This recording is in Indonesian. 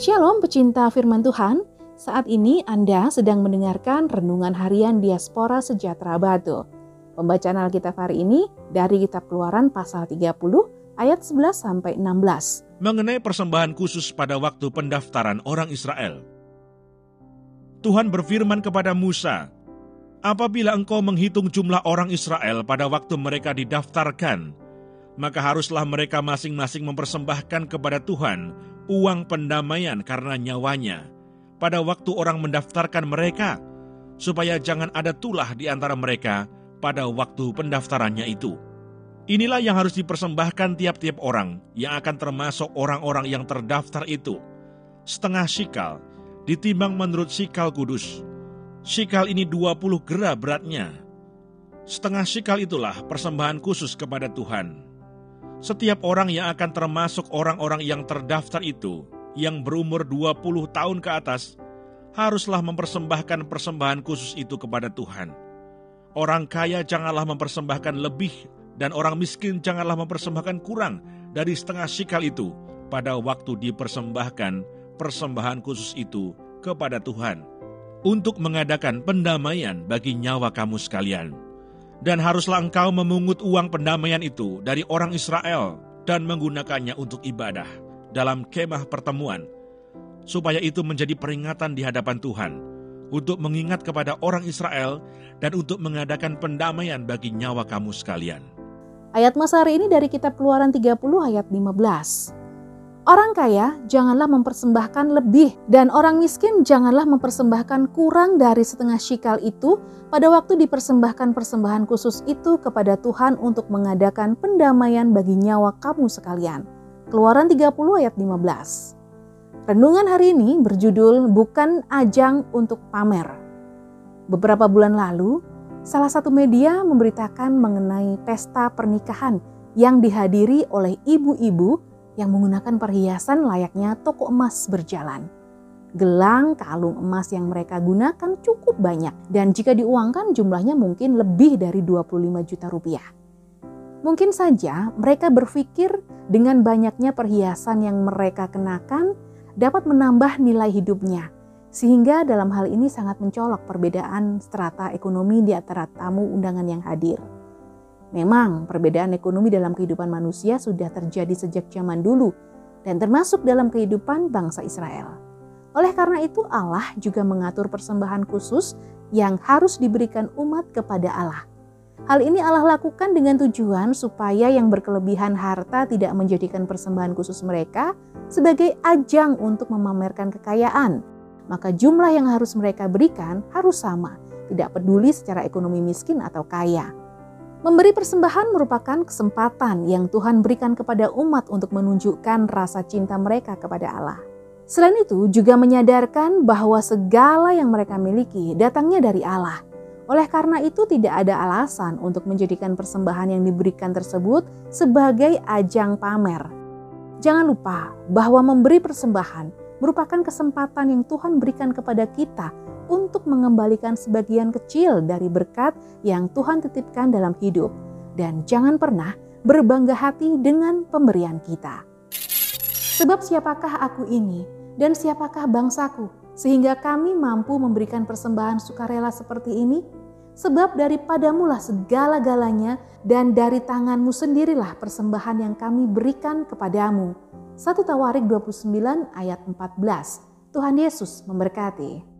Shalom pecinta firman Tuhan, saat ini Anda sedang mendengarkan Renungan Harian Diaspora Sejahtera Batu. Pembacaan Alkitab hari ini dari Kitab Keluaran pasal 30 ayat 11 sampai 16. Mengenai persembahan khusus pada waktu pendaftaran orang Israel. Tuhan berfirman kepada Musa, Apabila engkau menghitung jumlah orang Israel pada waktu mereka didaftarkan, maka haruslah mereka masing-masing mempersembahkan kepada Tuhan uang pendamaian karena nyawanya pada waktu orang mendaftarkan mereka, supaya jangan ada tulah di antara mereka pada waktu pendaftarannya itu. Inilah yang harus dipersembahkan tiap-tiap orang yang akan termasuk orang-orang yang terdaftar itu. Setengah sikal ditimbang menurut sikal kudus. Sikal ini 20 gera beratnya. Setengah sikal itulah persembahan khusus kepada Tuhan setiap orang yang akan termasuk orang-orang yang terdaftar itu, yang berumur 20 tahun ke atas, haruslah mempersembahkan persembahan khusus itu kepada Tuhan. Orang kaya janganlah mempersembahkan lebih, dan orang miskin janganlah mempersembahkan kurang dari setengah sikal itu pada waktu dipersembahkan persembahan khusus itu kepada Tuhan untuk mengadakan pendamaian bagi nyawa kamu sekalian. Dan haruslah engkau memungut uang pendamaian itu dari orang Israel dan menggunakannya untuk ibadah dalam kemah pertemuan, supaya itu menjadi peringatan di hadapan Tuhan untuk mengingat kepada orang Israel dan untuk mengadakan pendamaian bagi nyawa kamu sekalian. Ayat mas hari ini dari kitab keluaran 30 ayat 15. Orang kaya janganlah mempersembahkan lebih dan orang miskin janganlah mempersembahkan kurang dari setengah shikal itu pada waktu dipersembahkan persembahan khusus itu kepada Tuhan untuk mengadakan pendamaian bagi nyawa kamu sekalian. Keluaran 30 ayat 15. Renungan hari ini berjudul Bukan Ajang untuk Pamer. Beberapa bulan lalu, salah satu media memberitakan mengenai pesta pernikahan yang dihadiri oleh ibu-ibu yang menggunakan perhiasan layaknya toko emas berjalan. Gelang kalung emas yang mereka gunakan cukup banyak dan jika diuangkan jumlahnya mungkin lebih dari 25 juta rupiah. Mungkin saja mereka berpikir dengan banyaknya perhiasan yang mereka kenakan dapat menambah nilai hidupnya. Sehingga dalam hal ini sangat mencolok perbedaan strata ekonomi di antara tamu undangan yang hadir. Memang perbedaan ekonomi dalam kehidupan manusia sudah terjadi sejak zaman dulu dan termasuk dalam kehidupan bangsa Israel. Oleh karena itu Allah juga mengatur persembahan khusus yang harus diberikan umat kepada Allah. Hal ini Allah lakukan dengan tujuan supaya yang berkelebihan harta tidak menjadikan persembahan khusus mereka sebagai ajang untuk memamerkan kekayaan. Maka jumlah yang harus mereka berikan harus sama, tidak peduli secara ekonomi miskin atau kaya. Memberi persembahan merupakan kesempatan yang Tuhan berikan kepada umat untuk menunjukkan rasa cinta mereka kepada Allah. Selain itu, juga menyadarkan bahwa segala yang mereka miliki datangnya dari Allah. Oleh karena itu, tidak ada alasan untuk menjadikan persembahan yang diberikan tersebut sebagai ajang pamer. Jangan lupa bahwa memberi persembahan merupakan kesempatan yang Tuhan berikan kepada kita untuk mengembalikan sebagian kecil dari berkat yang Tuhan titipkan dalam hidup. Dan jangan pernah berbangga hati dengan pemberian kita. Sebab siapakah aku ini dan siapakah bangsaku sehingga kami mampu memberikan persembahan sukarela seperti ini? Sebab daripadamulah segala-galanya dan dari tanganmu sendirilah persembahan yang kami berikan kepadamu. 1 Tawarik 29 ayat 14. Tuhan Yesus memberkati.